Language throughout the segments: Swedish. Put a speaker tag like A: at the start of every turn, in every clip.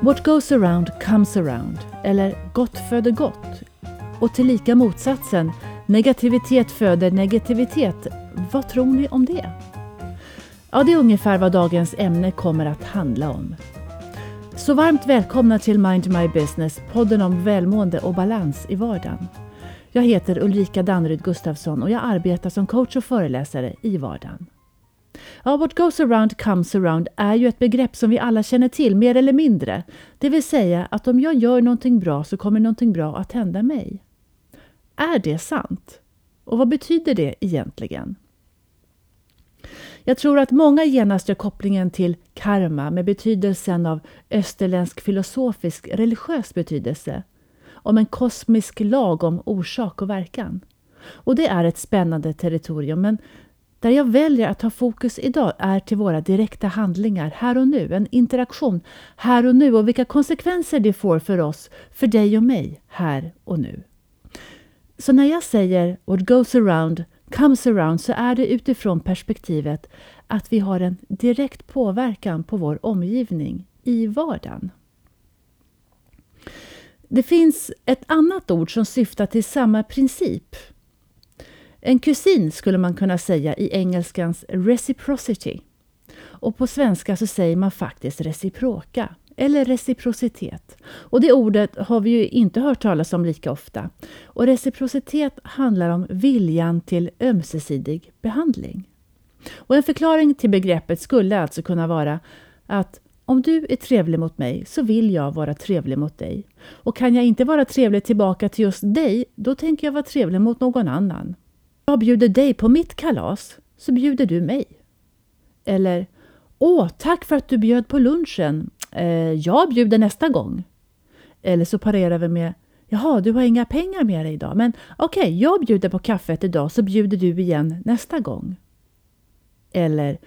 A: What goes around comes around, eller gott föder gott. Och tillika motsatsen, negativitet föder negativitet. Vad tror ni om det? Ja, det är ungefär vad dagens ämne kommer att handla om. Så varmt välkomna till Mind My Business, podden om välmående och balans i vardagen. Jag heter Ulrika Danneryd Gustafsson och jag arbetar som coach och föreläsare i vardagen. Ja, what goes around comes around är ju ett begrepp som vi alla känner till, mer eller mindre. Det vill säga att om jag gör någonting bra så kommer någonting bra att hända mig. Är det sant? Och vad betyder det egentligen? Jag tror att många genast gör kopplingen till karma med betydelsen av österländsk filosofisk religiös betydelse. Om en kosmisk lag om orsak och verkan. Och det är ett spännande territorium, men där jag väljer att ha fokus idag är till våra direkta handlingar här och nu, en interaktion här och nu och vilka konsekvenser det får för oss, för dig och mig, här och nu. Så när jag säger what goes around comes around så är det utifrån perspektivet att vi har en direkt påverkan på vår omgivning i vardagen. Det finns ett annat ord som syftar till samma princip en kusin skulle man kunna säga i engelskans reciprocity. Och på svenska så säger man faktiskt reciproka eller reciprocitet. Och det ordet har vi ju inte hört talas om lika ofta. Och reciprocitet handlar om viljan till ömsesidig behandling. Och en förklaring till begreppet skulle alltså kunna vara att om du är trevlig mot mig så vill jag vara trevlig mot dig. Och kan jag inte vara trevlig tillbaka till just dig, då tänker jag vara trevlig mot någon annan jag bjuder dig på mitt kalas så bjuder du mig. Eller Åh, tack för att du bjöd på lunchen. Eh, jag bjuder nästa gång. Eller så parerar vi med Jaha, du har inga pengar med dig idag, men okej, okay, jag bjuder på kaffet idag så bjuder du igen nästa gång. Eller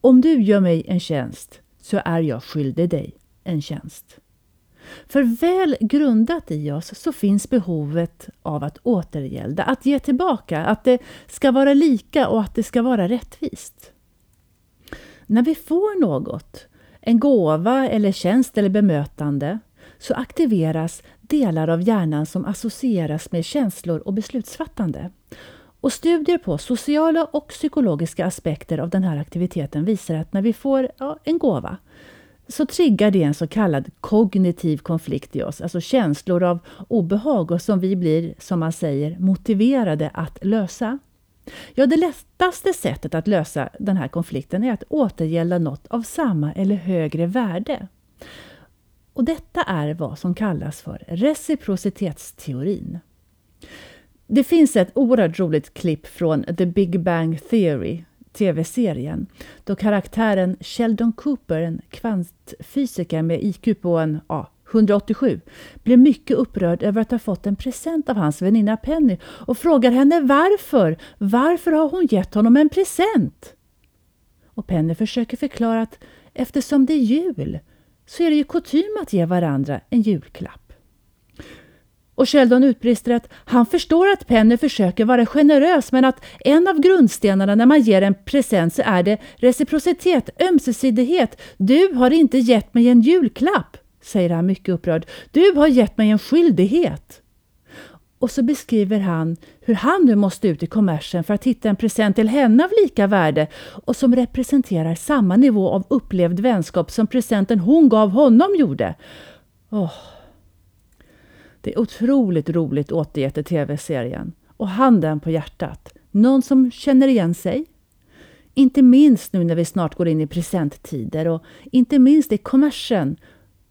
A: Om du gör mig en tjänst så är jag skyldig dig en tjänst. För väl grundat i oss så finns behovet av att återgälda, att ge tillbaka, att det ska vara lika och att det ska vara rättvist. När vi får något, en gåva eller tjänst eller bemötande, så aktiveras delar av hjärnan som associeras med känslor och beslutsfattande. Och studier på sociala och psykologiska aspekter av den här aktiviteten visar att när vi får ja, en gåva så triggar det en så kallad kognitiv konflikt i oss, alltså känslor av obehag och som vi blir, som man säger, motiverade att lösa. Ja, det lättaste sättet att lösa den här konflikten är att återgälda något av samma eller högre värde. Och detta är vad som kallas för reciprocitetsteorin. Det finns ett oerhört roligt klipp från The Big Bang Theory tv-serien då karaktären Sheldon Cooper, en kvantfysiker med IQ på en ja, 187, blir mycket upprörd över att ha fått en present av hans väninna Penny och frågar henne varför. Varför har hon gett honom en present? Och Penny försöker förklara att eftersom det är jul så är det ju kutym att ge varandra en julklapp. Och Sheldon utbrister att han förstår att Penny försöker vara generös men att en av grundstenarna när man ger en present så är det reciprocitet, ömsesidighet. Du har inte gett mig en julklapp, säger han mycket upprörd. Du har gett mig en skyldighet. Och så beskriver han hur han nu måste ut i kommersen för att hitta en present till henne av lika värde och som representerar samma nivå av upplevd vänskap som presenten hon gav honom gjorde. Oh. Det är otroligt roligt återgett i tv-serien. Och handen på hjärtat. Någon som känner igen sig? Inte minst nu när vi snart går in i presenttider och inte minst i kommersen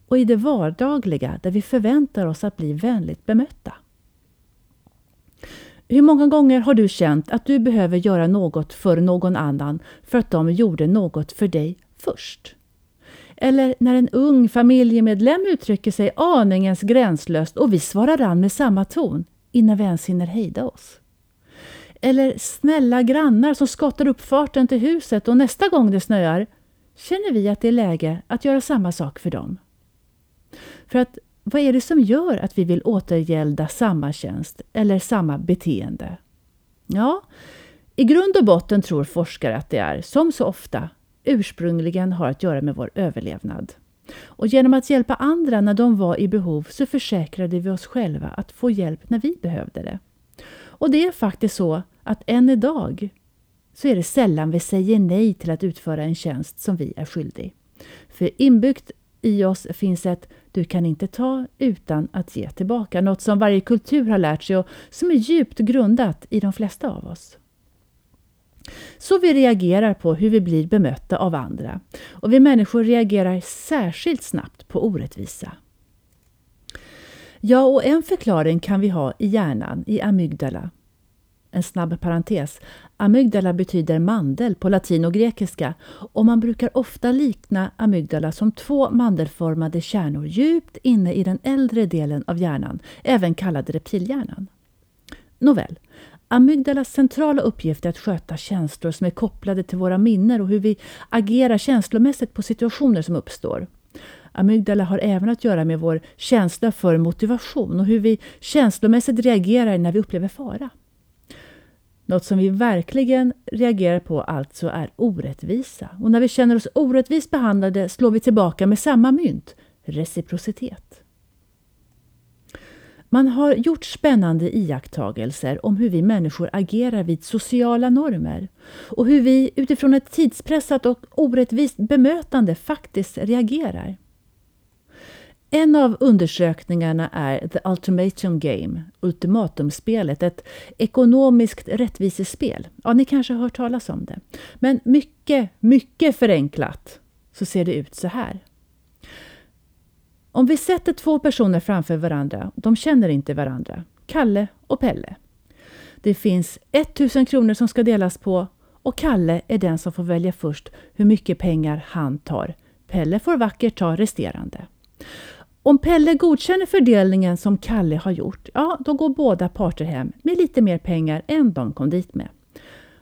A: och i det vardagliga där vi förväntar oss att bli vänligt bemötta. Hur många gånger har du känt att du behöver göra något för någon annan för att de gjorde något för dig först? Eller när en ung familjemedlem uttrycker sig aningens gränslöst och vi svarar an med samma ton innan vi ens hinner hejda oss. Eller snälla grannar som skottar upp farten till huset och nästa gång det snöar känner vi att det är läge att göra samma sak för dem. För att vad är det som gör att vi vill återgälda samma tjänst eller samma beteende? Ja, i grund och botten tror forskare att det är, som så ofta, ursprungligen har att göra med vår överlevnad. Och genom att hjälpa andra när de var i behov så försäkrade vi oss själva att få hjälp när vi behövde det. Och det är faktiskt så att än idag så är det sällan vi säger nej till att utföra en tjänst som vi är skyldig. För inbyggt i oss finns ett du kan inte ta utan att ge tillbaka, något som varje kultur har lärt sig och som är djupt grundat i de flesta av oss. Så vi reagerar på hur vi blir bemötta av andra. Och vi människor reagerar särskilt snabbt på orättvisa. Ja, och en förklaring kan vi ha i hjärnan, i amygdala. En snabb parentes. Amygdala betyder mandel på latin och grekiska och man brukar ofta likna amygdala som två mandelformade kärnor djupt inne i den äldre delen av hjärnan, även kallad reptilhjärnan. Nåväl, Amygdalas centrala uppgift är att sköta känslor som är kopplade till våra minnen och hur vi agerar känslomässigt på situationer som uppstår. Amygdala har även att göra med vår känsla för motivation och hur vi känslomässigt reagerar när vi upplever fara. Något som vi verkligen reagerar på alltså är orättvisa. Och när vi känner oss orättvist behandlade slår vi tillbaka med samma mynt, reciprocitet. Man har gjort spännande iakttagelser om hur vi människor agerar vid sociala normer och hur vi utifrån ett tidspressat och orättvist bemötande faktiskt reagerar. En av undersökningarna är The Ultimatum Game, ultimatumspelet, ett ekonomiskt rättvisespel. Ja, ni kanske har hört talas om det. Men mycket, mycket förenklat så ser det ut så här. Om vi sätter två personer framför varandra, de känner inte varandra, Kalle och Pelle. Det finns 1000 kronor som ska delas på och Kalle är den som får välja först hur mycket pengar han tar. Pelle får vackert ta resterande. Om Pelle godkänner fördelningen som Kalle har gjort, ja, då går båda parter hem med lite mer pengar än de kom dit med.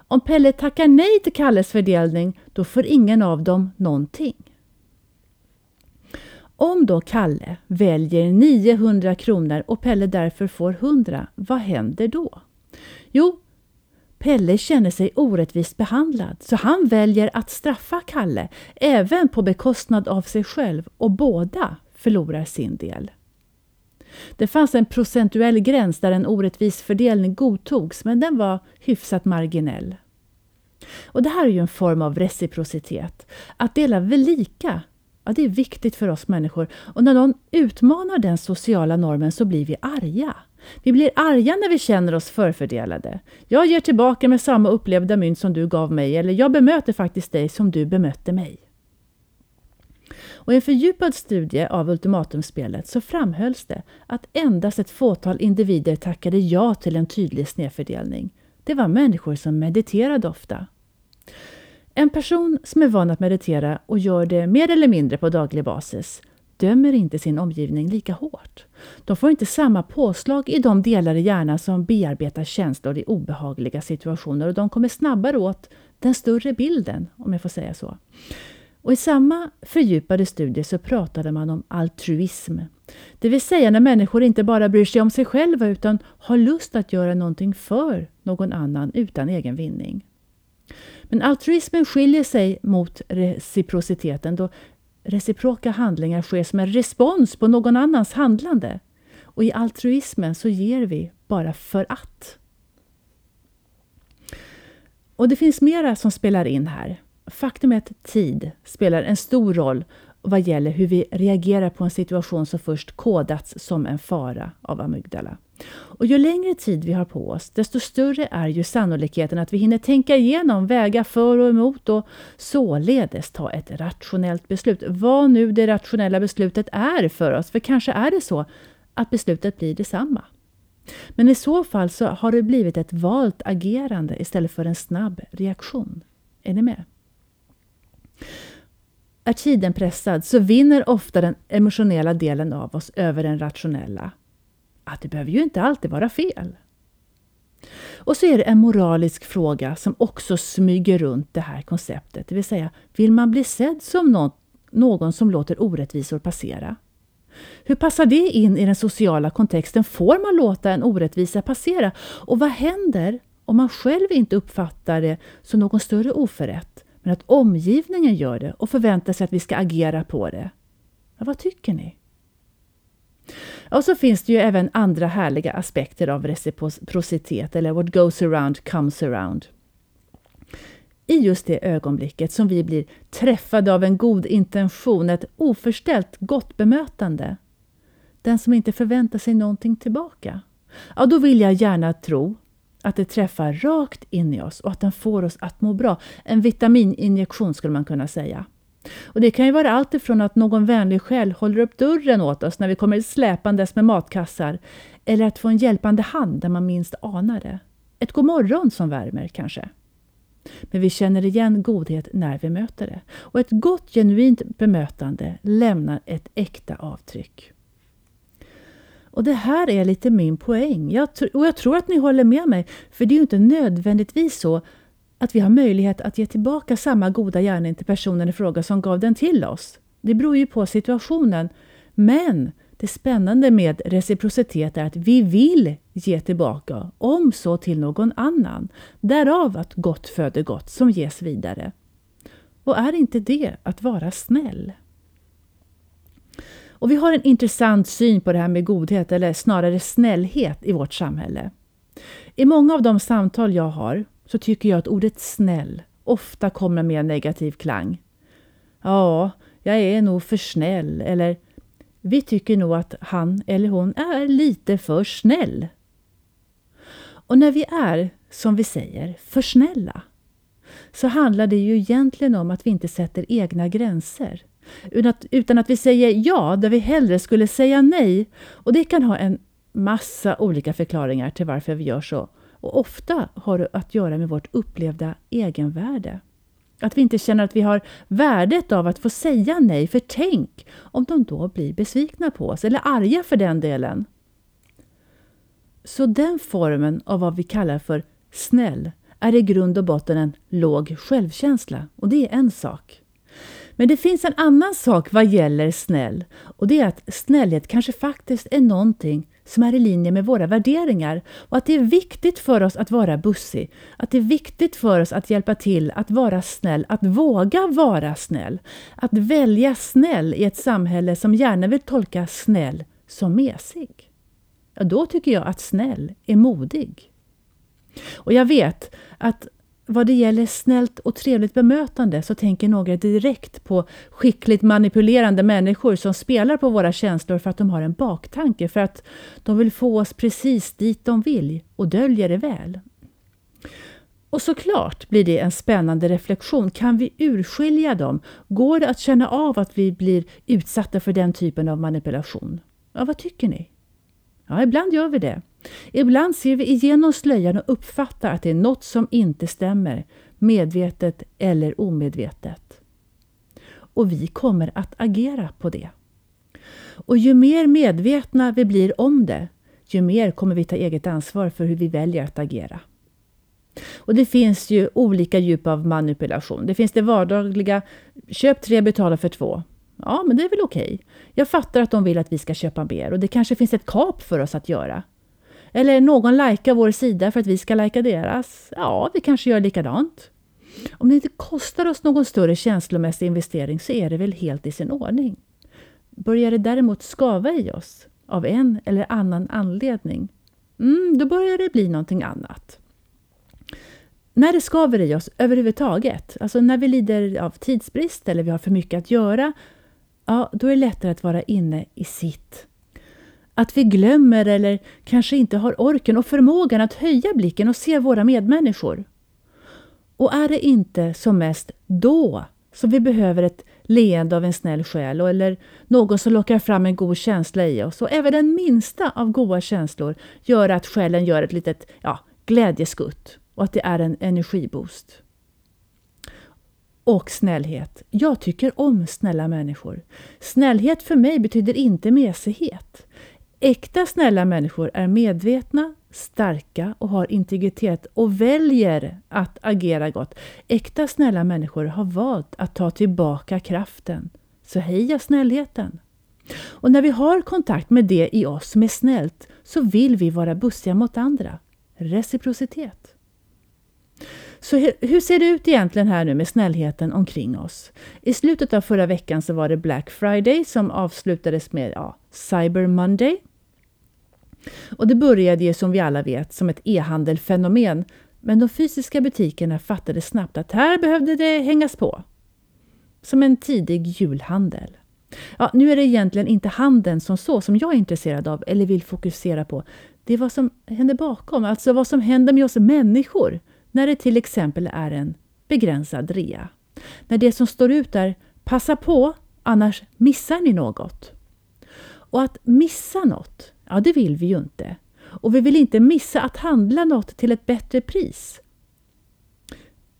A: Om Pelle tackar nej till Kalles fördelning, då får ingen av dem någonting. Om då Kalle väljer 900 kronor och Pelle därför får 100, vad händer då? Jo, Pelle känner sig orättvist behandlad så han väljer att straffa Kalle, även på bekostnad av sig själv och båda förlorar sin del. Det fanns en procentuell gräns där en orättvis fördelning godtogs men den var hyfsat marginell. Och Det här är ju en form av reciprocitet. Att dela väl lika Ja, det är viktigt för oss människor. Och när någon utmanar den sociala normen så blir vi arga. Vi blir arga när vi känner oss förfördelade. Jag ger tillbaka med samma upplevda mynt som du gav mig, eller jag bemöter faktiskt dig som du bemötte mig. Och I en fördjupad studie av ultimatumspelet så framhölls det att endast ett fåtal individer tackade ja till en tydlig snedfördelning. Det var människor som mediterade ofta. En person som är van att meditera och gör det mer eller mindre på daglig basis dömer inte sin omgivning lika hårt. De får inte samma påslag i de delar i hjärnan som bearbetar känslor i obehagliga situationer och de kommer snabbare åt den större bilden, om jag får säga så. Och I samma fördjupade studie så pratade man om altruism. Det vill säga när människor inte bara bryr sig om sig själva utan har lust att göra någonting för någon annan utan egen vinning. Men altruismen skiljer sig mot reciprociteten då reciproka handlingar sker som en respons på någon annans handlande. Och i altruismen så ger vi bara för att. Och det finns mera som spelar in här. Faktum är att tid spelar en stor roll vad gäller hur vi reagerar på en situation som först kodats som en fara av amygdala. Och ju längre tid vi har på oss, desto större är ju sannolikheten att vi hinner tänka igenom, väga för och emot och således ta ett rationellt beslut. Vad nu det rationella beslutet är för oss, för kanske är det så att beslutet blir detsamma. Men i så fall så har det blivit ett valt agerande istället för en snabb reaktion. Är ni med? Är tiden pressad så vinner ofta den emotionella delen av oss över den rationella. Att det behöver ju inte alltid vara fel. Och så är det en moralisk fråga som också smyger runt det här konceptet. Det vill säga, vill man bli sedd som någon, någon som låter orättvisor passera? Hur passar det in i den sociala kontexten? Får man låta en orättvisa passera? Och vad händer om man själv inte uppfattar det som någon större oförrätt? men att omgivningen gör det och förväntar sig att vi ska agera på det. Ja, vad tycker ni? Och så finns det ju även andra härliga aspekter av reciprocitet, eller what goes around comes around. I just det ögonblicket som vi blir träffade av en god intention, ett oförställt gott bemötande, den som inte förväntar sig någonting tillbaka, ja, då vill jag gärna tro att det träffar rakt in i oss och att den får oss att må bra. En vitamininjektion skulle man kunna säga. Och Det kan ju vara allt ifrån att någon vänlig själ håller upp dörren åt oss när vi kommer släpandes med matkassar, eller att få en hjälpande hand där man minst anar det. Ett god morgon som värmer kanske. Men vi känner igen godhet när vi möter det. Och ett gott, genuint bemötande lämnar ett äkta avtryck. Och det här är lite min poäng. Jag och jag tror att ni håller med mig, för det är ju inte nödvändigtvis så att vi har möjlighet att ge tillbaka samma goda gärning till personen i fråga som gav den till oss. Det beror ju på situationen. Men det spännande med reciprocitet är att vi vill ge tillbaka, om så till någon annan. Därav att gott föder gott som ges vidare. Och är inte det att vara snäll? Och Vi har en intressant syn på det här med godhet, eller snarare snällhet, i vårt samhälle. I många av de samtal jag har så tycker jag att ordet snäll ofta kommer med en negativ klang. Ja, jag är nog för snäll, eller vi tycker nog att han eller hon är lite för snäll. Och när vi är, som vi säger, för snälla så handlar det ju egentligen om att vi inte sätter egna gränser. Utan att vi säger ja där vi hellre skulle säga nej. Och det kan ha en massa olika förklaringar till varför vi gör så. Och ofta har det att göra med vårt upplevda egenvärde. Att vi inte känner att vi har värdet av att få säga nej, för tänk om de då blir besvikna på oss, eller arga för den delen. Så den formen av vad vi kallar för snäll är i grund och botten en låg självkänsla, och det är en sak. Men det finns en annan sak vad gäller snäll och det är att snällhet kanske faktiskt är någonting som är i linje med våra värderingar och att det är viktigt för oss att vara bussig, att det är viktigt för oss att hjälpa till att vara snäll, att våga vara snäll, att välja snäll i ett samhälle som gärna vill tolka snäll som mesig. Ja, då tycker jag att snäll är modig. Och jag vet att vad det gäller snällt och trevligt bemötande så tänker några direkt på skickligt manipulerande människor som spelar på våra känslor för att de har en baktanke, för att de vill få oss precis dit de vill och döljer det väl. Och såklart blir det en spännande reflektion. Kan vi urskilja dem? Går det att känna av att vi blir utsatta för den typen av manipulation? Ja, vad tycker ni? Ja, ibland gör vi det. Ibland ser vi igenom slöjan och uppfattar att det är något som inte stämmer, medvetet eller omedvetet. Och vi kommer att agera på det. Och ju mer medvetna vi blir om det, ju mer kommer vi ta eget ansvar för hur vi väljer att agera. Och Det finns ju olika djup av manipulation. Det finns det vardagliga, köp tre, betala för två. Ja, men det är väl okej. Okay. Jag fattar att de vill att vi ska köpa mer och det kanske finns ett kap för oss att göra. Eller någon likar vår sida för att vi ska lajka deras. Ja, vi kanske gör likadant. Om det inte kostar oss någon större känslomässig investering så är det väl helt i sin ordning. Börjar det däremot skava i oss av en eller annan anledning, mm, då börjar det bli någonting annat. När det skaver i oss överhuvudtaget, alltså när vi lider av tidsbrist eller vi har för mycket att göra, ja, då är det lättare att vara inne i sitt att vi glömmer eller kanske inte har orken och förmågan att höja blicken och se våra medmänniskor. Och är det inte som mest då som vi behöver ett leende av en snäll själ eller någon som lockar fram en god känsla i oss. Och även den minsta av goda känslor gör att själen gör ett litet ja, glädjeskutt och att det är en energiboost. Och snällhet. Jag tycker om snälla människor. Snällhet för mig betyder inte mesighet. Äkta snälla människor är medvetna, starka och har integritet och väljer att agera gott. Äkta snälla människor har valt att ta tillbaka kraften. Så heja snällheten! Och när vi har kontakt med det i oss som är snällt så vill vi vara bussiga mot andra. Reciprocitet. Så hur ser det ut egentligen här nu med snällheten omkring oss? I slutet av förra veckan så var det Black Friday som avslutades med ja, Cyber Monday. Och det började ju som vi alla vet som ett e-handelfenomen men de fysiska butikerna fattade snabbt att här behövde det hängas på. Som en tidig julhandel. Ja, nu är det egentligen inte handeln som så som jag är intresserad av eller vill fokusera på. Det är vad som händer bakom, alltså vad som händer med oss människor när det till exempel är en begränsad rea. När det som står ut är ”passa på, annars missar ni något”. Och att missa något, ja det vill vi ju inte. Och vi vill inte missa att handla något till ett bättre pris.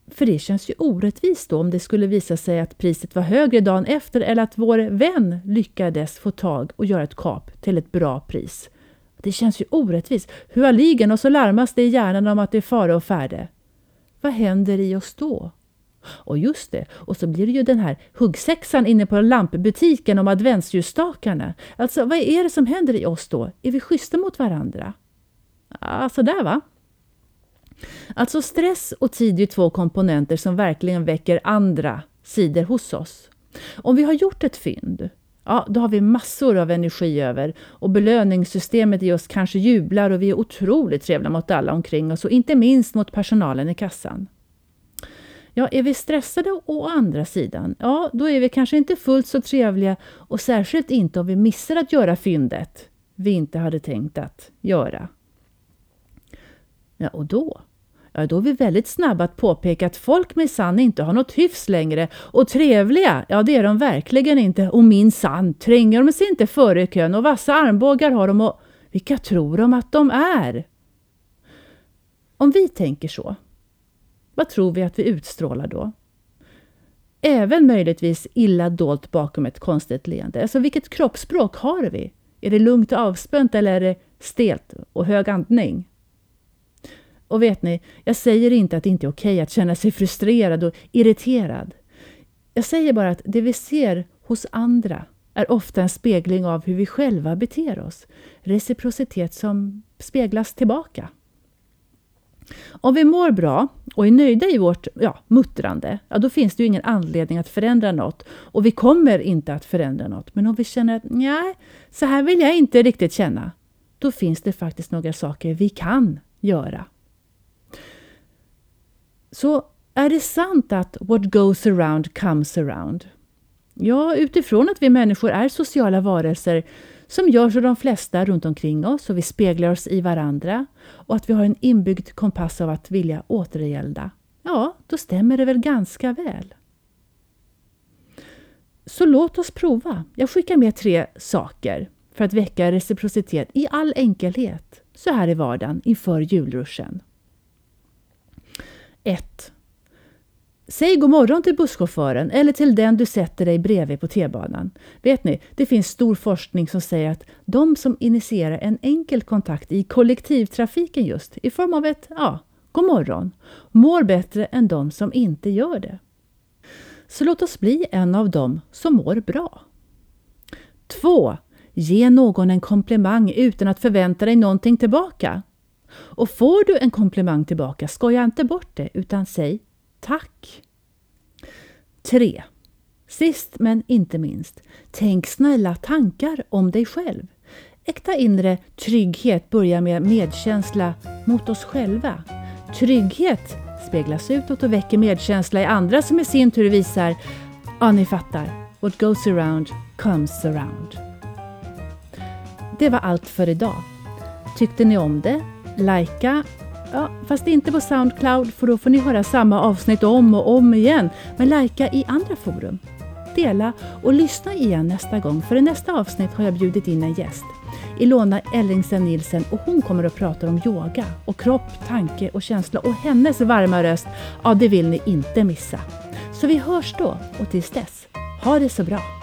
A: För det känns ju orättvist då om det skulle visa sig att priset var högre dagen efter eller att vår vän lyckades få tag och göra ett kap till ett bra pris. Det känns ju orättvist. Hur har och så larmas det i hjärnan om att det är fara och färde. Vad händer i oss då? Och just det, och så blir det ju den här huggsexan inne på lampbutiken om adventsljusstakarna. Alltså, vad är det som händer i oss då? Är vi schyssta mot varandra? Ja, sådär va? Alltså stress och tid är två komponenter som verkligen väcker andra sidor hos oss. Om vi har gjort ett fynd, ja, då har vi massor av energi över och belöningssystemet i oss kanske jublar och vi är otroligt trevliga mot alla omkring oss och inte minst mot personalen i kassan. Ja, är vi stressade å andra sidan, ja, då är vi kanske inte fullt så trevliga och särskilt inte om vi missar att göra fyndet vi inte hade tänkt att göra. Ja, och då? Ja, då är vi väldigt snabba att påpeka att folk minsann inte har något hyfs längre och trevliga, ja det är de verkligen inte och minsann tränger de sig inte före kön och vassa armbågar har de och vilka tror de att de är? Om vi tänker så, vad tror vi att vi utstrålar då? Även möjligtvis illa dolt bakom ett konstigt leende. Alltså vilket kroppsspråk har vi? Är det lugnt och avspänt eller är det stelt och hög andning? Och vet ni, jag säger inte att det inte är okej att känna sig frustrerad och irriterad. Jag säger bara att det vi ser hos andra är ofta en spegling av hur vi själva beter oss. Reciprocitet som speglas tillbaka. Om vi mår bra och är nöjda i vårt ja, muttrande, ja, då finns det ju ingen anledning att förändra något. Och vi kommer inte att förändra något. Men om vi känner att nej, så här vill jag inte riktigt känna, då finns det faktiskt några saker vi kan göra. Så är det sant att what goes around comes around? Ja, utifrån att vi människor är sociala varelser som gör så de flesta runt omkring oss och vi speglar oss i varandra och att vi har en inbyggd kompass av att vilja återgälda. Ja, då stämmer det väl ganska väl. Så låt oss prova. Jag skickar med tre saker för att väcka reciprocitet i all enkelhet så här i vardagen inför julruschen. 1. Säg god morgon till busschauffören eller till den du sätter dig bredvid på T-banan. Vet ni, det finns stor forskning som säger att de som initierar en enkel kontakt i kollektivtrafiken just, i form av ett ja, god morgon, mår bättre än de som inte gör det. Så låt oss bli en av dem som mår bra. 2. Ge någon en komplimang utan att förvänta dig någonting tillbaka. Och får du en komplimang tillbaka, skoja inte bort det utan säg tack. 3. Sist men inte minst, tänk snälla tankar om dig själv. Äkta inre trygghet börjar med medkänsla mot oss själva. Trygghet speglas utåt och väcker medkänsla i andra som i sin tur visar, ja ni fattar, what goes around comes around. Det var allt för idag. Tyckte ni om det? Lajka, ja, fast inte på Soundcloud för då får ni höra samma avsnitt om och om igen. Men lajka i andra forum. Dela och lyssna igen nästa gång för i nästa avsnitt har jag bjudit in en gäst. Ilona Ellingsen Nilsen och hon kommer att prata om yoga och kropp, tanke och känsla och hennes varma röst, ja det vill ni inte missa. Så vi hörs då och tills dess, ha det så bra!